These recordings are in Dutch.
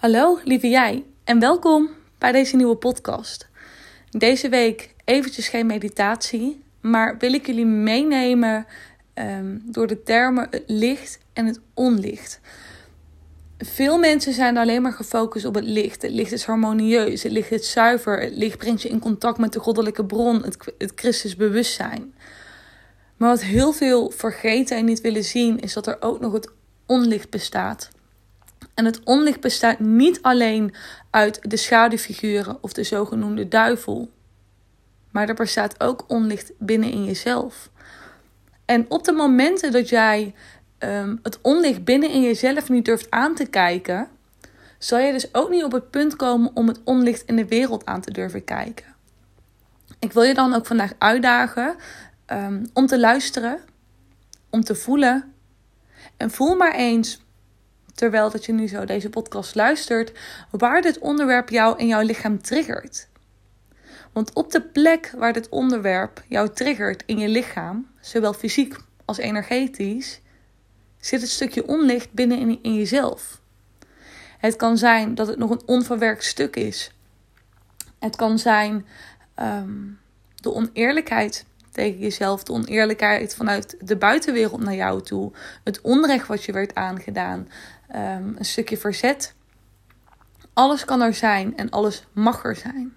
Hallo lieve jij en welkom bij deze nieuwe podcast. Deze week eventjes geen meditatie, maar wil ik jullie meenemen ehm, door de termen het licht en het onlicht. Veel mensen zijn alleen maar gefocust op het licht. Het licht is harmonieus, het licht is zuiver, het licht brengt je in contact met de goddelijke bron, het, het Christus bewustzijn. Maar wat heel veel vergeten en niet willen zien, is dat er ook nog het onlicht bestaat. En het onlicht bestaat niet alleen uit de schaduwfiguren of de zogenoemde duivel, maar er bestaat ook onlicht binnen in jezelf. En op de momenten dat jij um, het onlicht binnen in jezelf niet durft aan te kijken, zal je dus ook niet op het punt komen om het onlicht in de wereld aan te durven kijken. Ik wil je dan ook vandaag uitdagen um, om te luisteren, om te voelen. En voel maar eens terwijl dat je nu zo deze podcast luistert, waar dit onderwerp jou in jouw lichaam triggert. Want op de plek waar dit onderwerp jou triggert in je lichaam, zowel fysiek als energetisch, zit het stukje onlicht binnen in, in jezelf. Het kan zijn dat het nog een onverwerkt stuk is. Het kan zijn um, de oneerlijkheid tegen jezelf, de oneerlijkheid vanuit de buitenwereld naar jou toe, het onrecht wat je werd aangedaan, um, een stukje verzet. Alles kan er zijn en alles mag er zijn.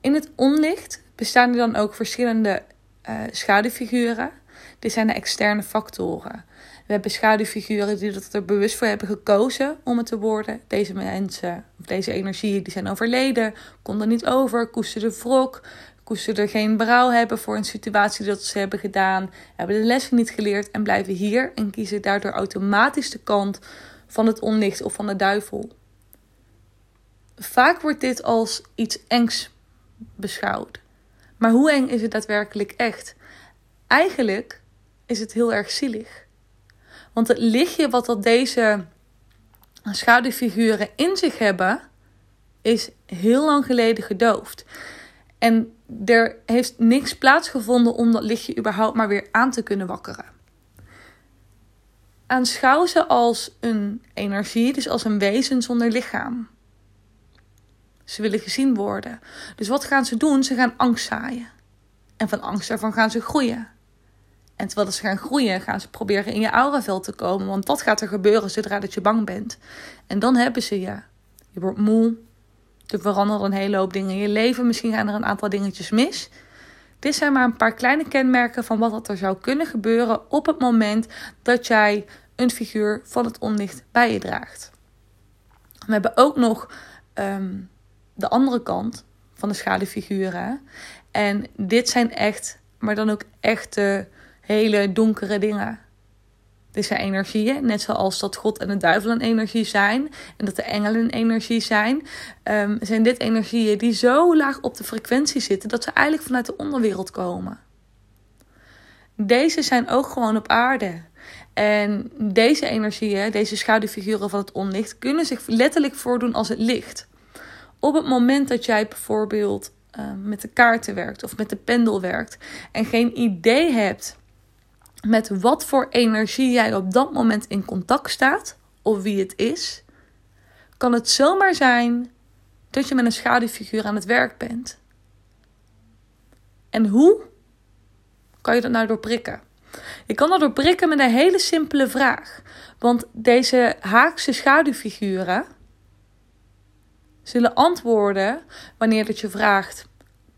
In het onlicht bestaan er dan ook verschillende uh, schaduwfiguren. Dit zijn de externe factoren. We hebben schaduwfiguren die dat er bewust voor hebben gekozen om het te worden. Deze mensen, of deze energieën, die zijn overleden, konden niet over, koesterden wrok, koesterden geen berouw hebben voor een situatie dat ze hebben gedaan, hebben de lessen niet geleerd en blijven hier en kiezen daardoor automatisch de kant van het onlicht of van de duivel. Vaak wordt dit als iets engs beschouwd. Maar hoe eng is het daadwerkelijk echt? Eigenlijk is het heel erg zielig. Want het lichtje wat dat deze schaduwfiguren in zich hebben, is heel lang geleden gedoofd. En er heeft niks plaatsgevonden om dat lichtje überhaupt maar weer aan te kunnen wakkeren. Aanschouw ze als een energie, dus als een wezen zonder lichaam. Ze willen gezien worden. Dus wat gaan ze doen? Ze gaan angst zaaien. En van angst daarvan gaan ze groeien. En terwijl ze gaan groeien, gaan ze proberen in je auraveld te komen. Want dat gaat er gebeuren zodra dat je bang bent. En dan hebben ze je. Je wordt moe, er veranderen een hele hoop dingen in je leven. Misschien gaan er een aantal dingetjes mis. Dit zijn maar een paar kleine kenmerken van wat er zou kunnen gebeuren op het moment dat jij een figuur van het onlicht bij je draagt. We hebben ook nog ehm, de andere kant van de schaduwfiguren. En dit zijn echt, maar dan ook echte hele donkere dingen. Dit zijn energieën, net zoals dat God en de duivel een energie zijn en dat de engelen een energie zijn, um, zijn dit energieën die zo laag op de frequentie zitten dat ze eigenlijk vanuit de onderwereld komen. Deze zijn ook gewoon op aarde. En deze energieën, deze schaduwfiguren van het onlicht, kunnen zich letterlijk voordoen als het licht. Op het moment dat jij bijvoorbeeld uh, met de kaarten werkt of met de pendel werkt en geen idee hebt met wat voor energie jij op dat moment in contact staat, of wie het is, kan het zomaar zijn dat je met een schaduwfiguur aan het werk bent. En hoe kan je dat nou doorprikken? Je kan dat doorprikken met een hele simpele vraag. Want deze haakse schaduwfiguren zullen antwoorden wanneer dat je vraagt: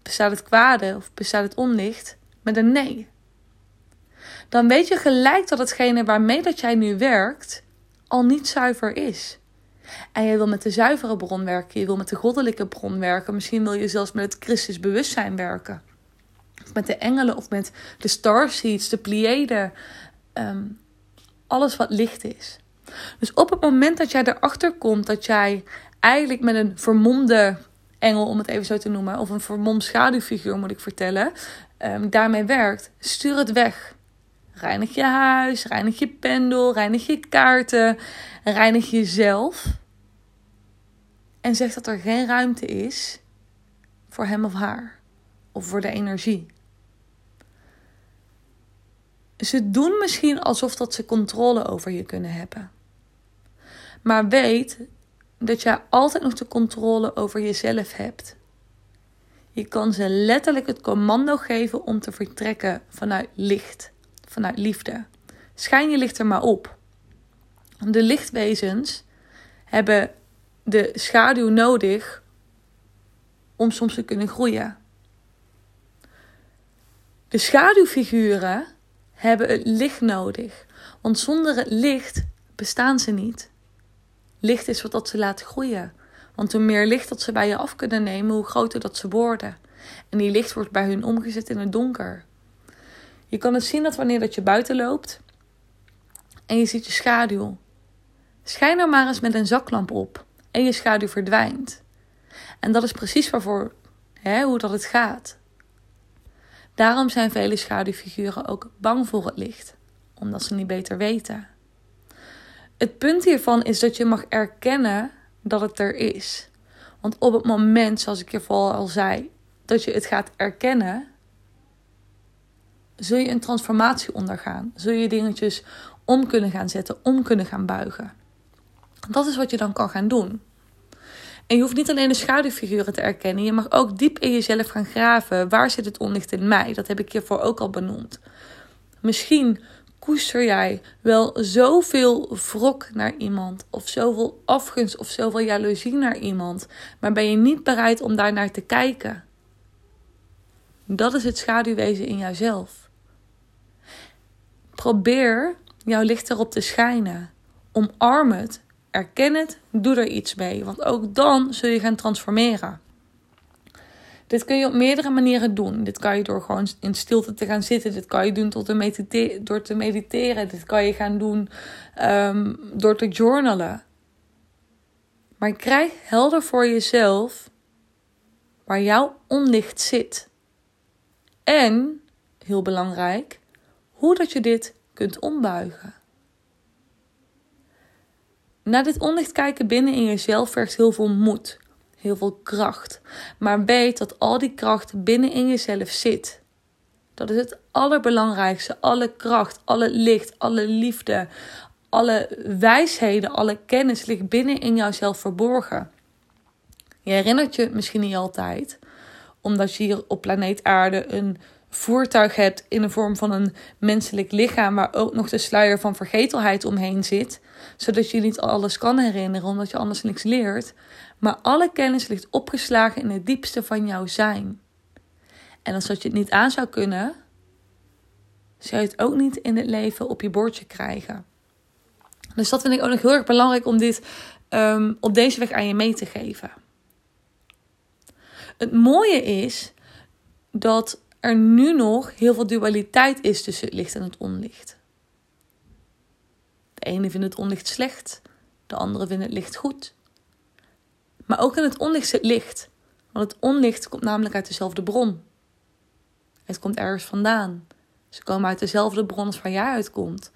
bestaat het kwade of bestaat het onlicht? Met een nee dan weet je gelijk dat hetgene waarmee dat jij nu werkt al niet zuiver is. En je wil met de zuivere bron werken, je wil met de goddelijke bron werken, misschien wil je zelfs met het Christus bewustzijn werken. Of met de engelen of met de starseeds, de Pleieden, ehm, alles wat licht is. Dus op het moment dat jij erachter komt dat jij eigenlijk met een vermomde engel, om het even zo te noemen, of een vermomd schaduwfiguur moet ik vertellen, um, daarmee werkt, stuur het weg. Reinig je huis, reinig je pendel, reinig je kaarten, reinig jezelf. En zeg dat er geen ruimte is voor hem of haar of voor de energie. Ze doen misschien alsof dat ze controle over je kunnen hebben. Maar weet dat jij altijd nog de controle over jezelf hebt. Je kan ze letterlijk het commando geven om te vertrekken vanuit licht, vanuit liefde. Schijn je licht er maar op. De lichtwezens hebben de schaduw nodig om soms te kunnen groeien. De schaduwfiguren hebben het licht nodig, want zonder het licht bestaan ze niet. Licht is wat dat ze laten groeien. Want hoe meer licht dat ze bij je af kunnen nemen, hoe groter dat ze worden. En die licht wordt bij hun omgezet in het donker. Je kan het zien dat wanneer dat je buiten loopt en je ziet je schaduw. Schijn er maar eens met een zaklamp op en je schaduw verdwijnt. En dat is precies waarvoor, hè, hoe dat het gaat. Daarom zijn vele schaduwfiguren ook bang voor het licht, omdat ze niet beter weten. Het punt hiervan is dat je mag erkennen dat het er is. Want op het moment, zoals ik je al zei, dat je het gaat erkennen, zul je een transformatie ondergaan. Zul je dingetjes om kunnen gaan zetten, om kunnen gaan buigen. Dat is wat je dan kan gaan doen. En je hoeft niet alleen de schaduwfiguren te erkennen, je mag ook diep in jezelf gaan graven. Waar zit het onlicht in mij? Dat heb ik hiervoor ook al benoemd. Misschien koester jij wel zoveel wrok naar iemand, of zoveel afgunst of zoveel jaloezie naar iemand, maar ben je niet bereid om daar naar te kijken? Dat is het schaduwwezen in jouzelf. Probeer jouw licht erop te schijnen. Omarm het, erken het, doe er iets mee, want ook dan zul je gaan transformeren. Dit kun je op meerdere manieren doen. Dit kan je door gewoon in stilte te gaan zitten. Dit kan je doen te, door te mediteren. Dit kan je gaan doen um, door te journalen. Maar krijg helder voor jezelf waar jouw onlicht zit. En, heel belangrijk, hoe dat je dit kunt ombuigen. Naar dit onlicht kijken binnen in jezelf vergt heel veel moed heel veel kracht. Maar weet dat al die kracht binnen in jezelf zit. Dat is het allerbelangrijkste. Alle kracht, alle licht, alle liefde, alle wijsheden, alle kennis ligt binnen in jouzelf verborgen. Je herinnert je misschien niet altijd, omdat je hier op planeet Aarde een voertuig hebt in de vorm van een menselijk lichaam, waar ook nog de sluier van vergetelheid omheen zit, zodat je niet alles kan herinneren, omdat je anders niks leert. Maar alle kennis ligt opgeslagen in het diepste van jouw zijn. En als dat je het niet aan zou kunnen, zou je het ook niet in het leven op je bordje krijgen. Dus dat vind ik ook nog heel erg belangrijk om dit um, op deze weg aan je mee te geven. Het mooie is dat er nu nog heel veel dualiteit is tussen het licht en het onlicht. De ene vindt het onlicht slecht, de andere vindt het licht goed. Maar ook in het onlicht zit licht. Want het onlicht komt namelijk uit dezelfde bron. Het komt ergens vandaan. Ze komen uit dezelfde bron als waar jij uitkomt.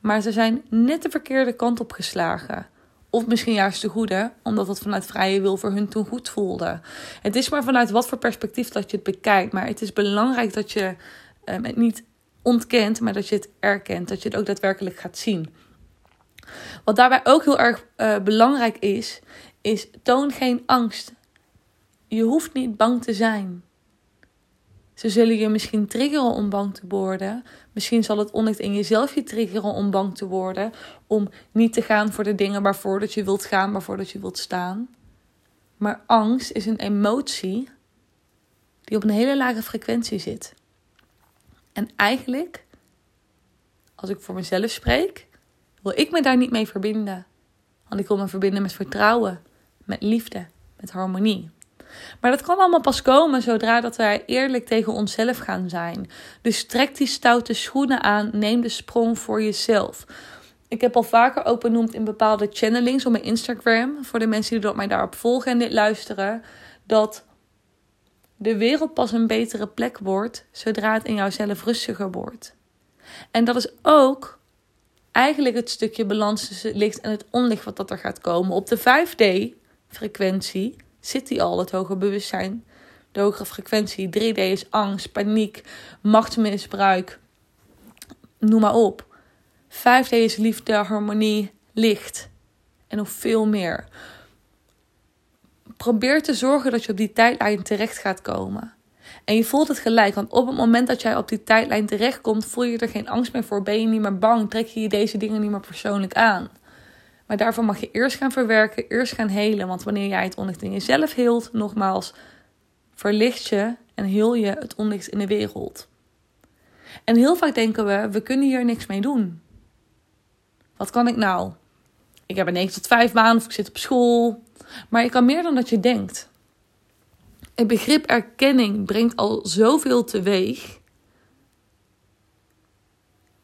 Maar ze zijn net de verkeerde kant op geslagen. Of misschien juist de goede, omdat het vanuit vrije wil voor hun toen goed voelde. Het is maar vanuit wat voor perspectief dat je het bekijkt. Maar het is belangrijk dat je um, het niet ontkent, maar dat je het erkent. Dat je het ook daadwerkelijk gaat zien. Wat daarbij ook heel erg uh, belangrijk is, is toon geen angst. Je hoeft niet bang te zijn. Ze zullen je misschien triggeren om bang te worden. Misschien zal het onlicht in jezelf je triggeren om bang te worden. Om niet te gaan voor de dingen waarvoor dat je wilt gaan, waarvoor dat je wilt staan. Maar angst is een emotie die op een hele lage frequentie zit. En eigenlijk, als ik voor mezelf spreek, wil ik me daar niet mee verbinden. Want ik wil me verbinden met vertrouwen, met liefde, met harmonie. Maar dat kan allemaal pas komen zodra dat wij eerlijk tegen onszelf gaan zijn. Dus trek die stoute schoenen aan, neem de sprong voor jezelf. Ik heb al vaker ook benoemd in bepaalde channelings op mijn Instagram, voor de mensen die mij daarop volgen en dit luisteren, dat de wereld pas een betere plek wordt zodra het in jouzelf rustiger wordt. En dat is ook eigenlijk het stukje balans tussen licht en het onlicht wat dat er gaat komen. Op de 5D-frequentie zit die al, het hoger bewustzijn. De hogere frequentie. 3D is angst, paniek, machtsmisbruik. Noem maar op. 5D is liefde, harmonie, licht. En nog veel meer. probeer te zorgen dat je op die tijdlijn terecht gaat komen. En je voelt het gelijk, want op het moment dat jij op die tijdlijn terechtkomt, voel je er geen angst meer voor, ben je niet meer bang, trek je je deze dingen niet meer persoonlijk aan. Maar daarvoor mag je eerst gaan verwerken, eerst gaan helen. Want wanneer jij het onlicht in jezelf heelt, nogmaals, verlicht je en heel je het onlicht in de wereld. En heel vaak denken we, we kunnen hier niks mee doen. Wat kan ik nou? Ik heb een 9 tot 5 baan of ik zit op school. Maar ik kan meer dan dat je denkt. Het begrip erkenning brengt al zoveel teweeg.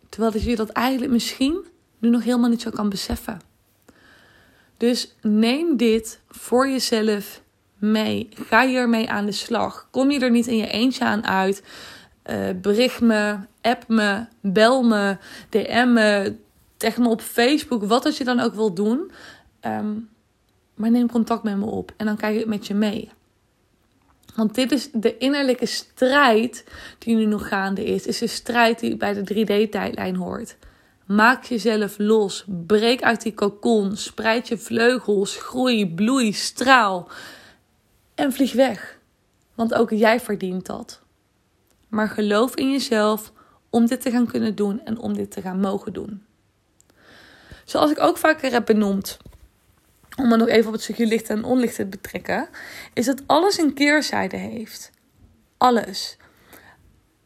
Terwijl je dat eigenlijk misschien nu nog helemaal niet zo kan beseffen. Dus neem dit voor jezelf mee. Ga hiermee aan de slag. Kom je er niet in je eentje aan uit? Uh, bericht me, app me, bel me, DM me, tegen me op Facebook, wat als je dan ook wil doen. Ehm, maar neem contact met me op en dan kijk ik met je mee. Want dit is de innerlijke strijd die nu nog gaande is. Is de strijd die bij de 3D-tijdlijn hoort. Maak jezelf los. Breek uit die kokon. Spreid je vleugels. Groei, bloei, straal. En vlieg weg. Want ook jij verdient dat. Maar geloof in jezelf om dit te gaan kunnen doen en om dit te gaan mogen doen. Zoals ik ook vaker heb benoemd, om er nog even op het stukje licht en onlicht te betrekken, is dat alles een keerzijde heeft. Alles.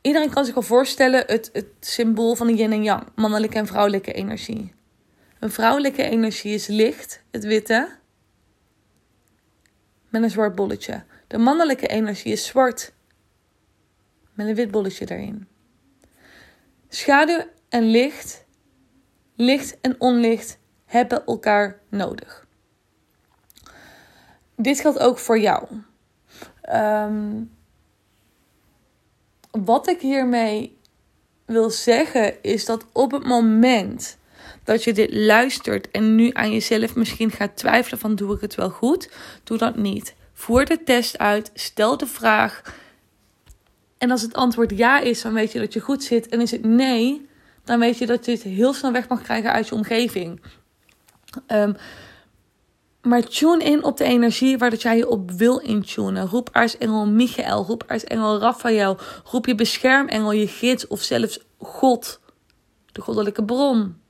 Iedereen kan zich al voorstellen het, het symbool van de yin en yang, mannelijke en vrouwelijke energie. Een vrouwelijke energie is licht, het witte, met een zwart bolletje. De mannelijke energie is zwart, met een wit bolletje erin. Schaduw en licht, licht en onlicht hebben elkaar nodig. Dit geldt ook voor jou. Um, wat ik hiermee wil zeggen is dat op het moment dat je dit luistert en nu aan jezelf misschien gaat twijfelen van doe ik het wel goed, doe dat niet. Voer de test uit, stel de vraag. En als het antwoord ja is, dan weet je dat je goed zit. En is het nee, dan weet je dat je het heel snel weg mag krijgen uit je omgeving. Um, maar tune in op de energie waar dat jij je op wil intunen. Roep aartsengel Michael, roep aartsengel Raphaël, roep je beschermengel, je gids of zelfs God, de goddelijke bron.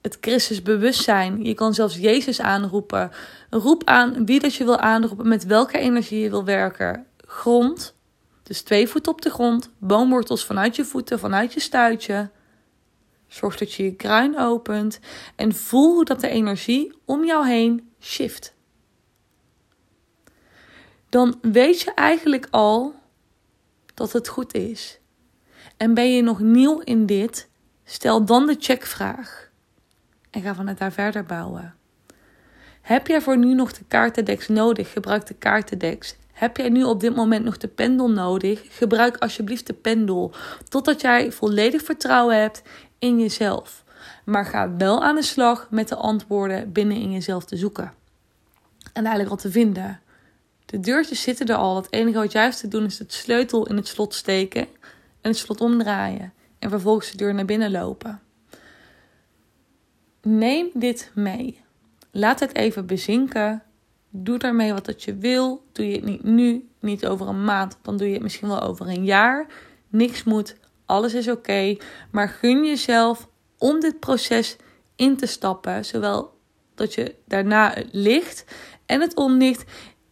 Het Christus bewustzijn. Je kan zelfs Jezus aanroepen. Roep aan wie dat je wil aanroepen, met welke energie je wil werken. Grond, dus twee voeten op de grond, boomwortels vanuit je voeten, vanuit je stuitje. Zorg dat je je kruin opent en voel dat de energie om jou heen shift. Dan weet je eigenlijk al dat het goed is. En ben je nog nieuw in dit, stel dan de checkvraag. En ga vanuit daar verder bouwen. Heb jij voor nu nog de kaartendeks nodig? Gebruik de kaartendeks. Heb jij nu op dit moment nog de pendel nodig? Gebruik alsjeblieft de pendel. Totdat jij volledig vertrouwen hebt in jezelf. Maar ga wel aan de slag met de antwoorden binnen in jezelf te zoeken. En eigenlijk al te vinden. De deurtjes zitten er al. Het enige wat juist te doen is het sleutel in het slot steken en het slot omdraaien. En vervolgens de deur naar binnen lopen. Neem dit mee. Laat het even bezinken. Doe daarmee wat dat je wil. Doe je het niet nu, niet over een maand, dan doe je het misschien wel over een jaar. Niks moet, alles is oké. maar gun jezelf om dit proces in te stappen. Zowel dat je daarna het licht en het onlicht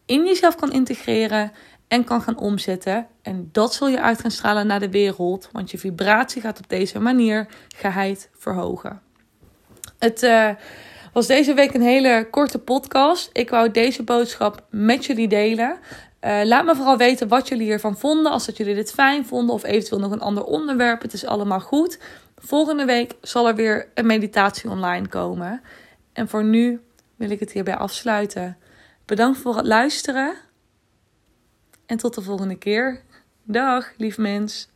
in jezelf kan integreren en kan gaan omzetten. En dat zul je uit gaan stralen naar de wereld, want je vibratie gaat op deze manier geheid verhogen. Het uh, was deze week een hele korte podcast. Ik wou deze boodschap met jullie delen. Uh, laat me vooral weten wat jullie hiervan vonden. Als dat jullie dit fijn vonden of eventueel nog een ander onderwerp. Het is allemaal goed. Volgende week zal er weer een meditatie online komen. En voor nu wil ik het hierbij afsluiten. Bedankt voor het luisteren. En tot de volgende keer. Dag, lief mens.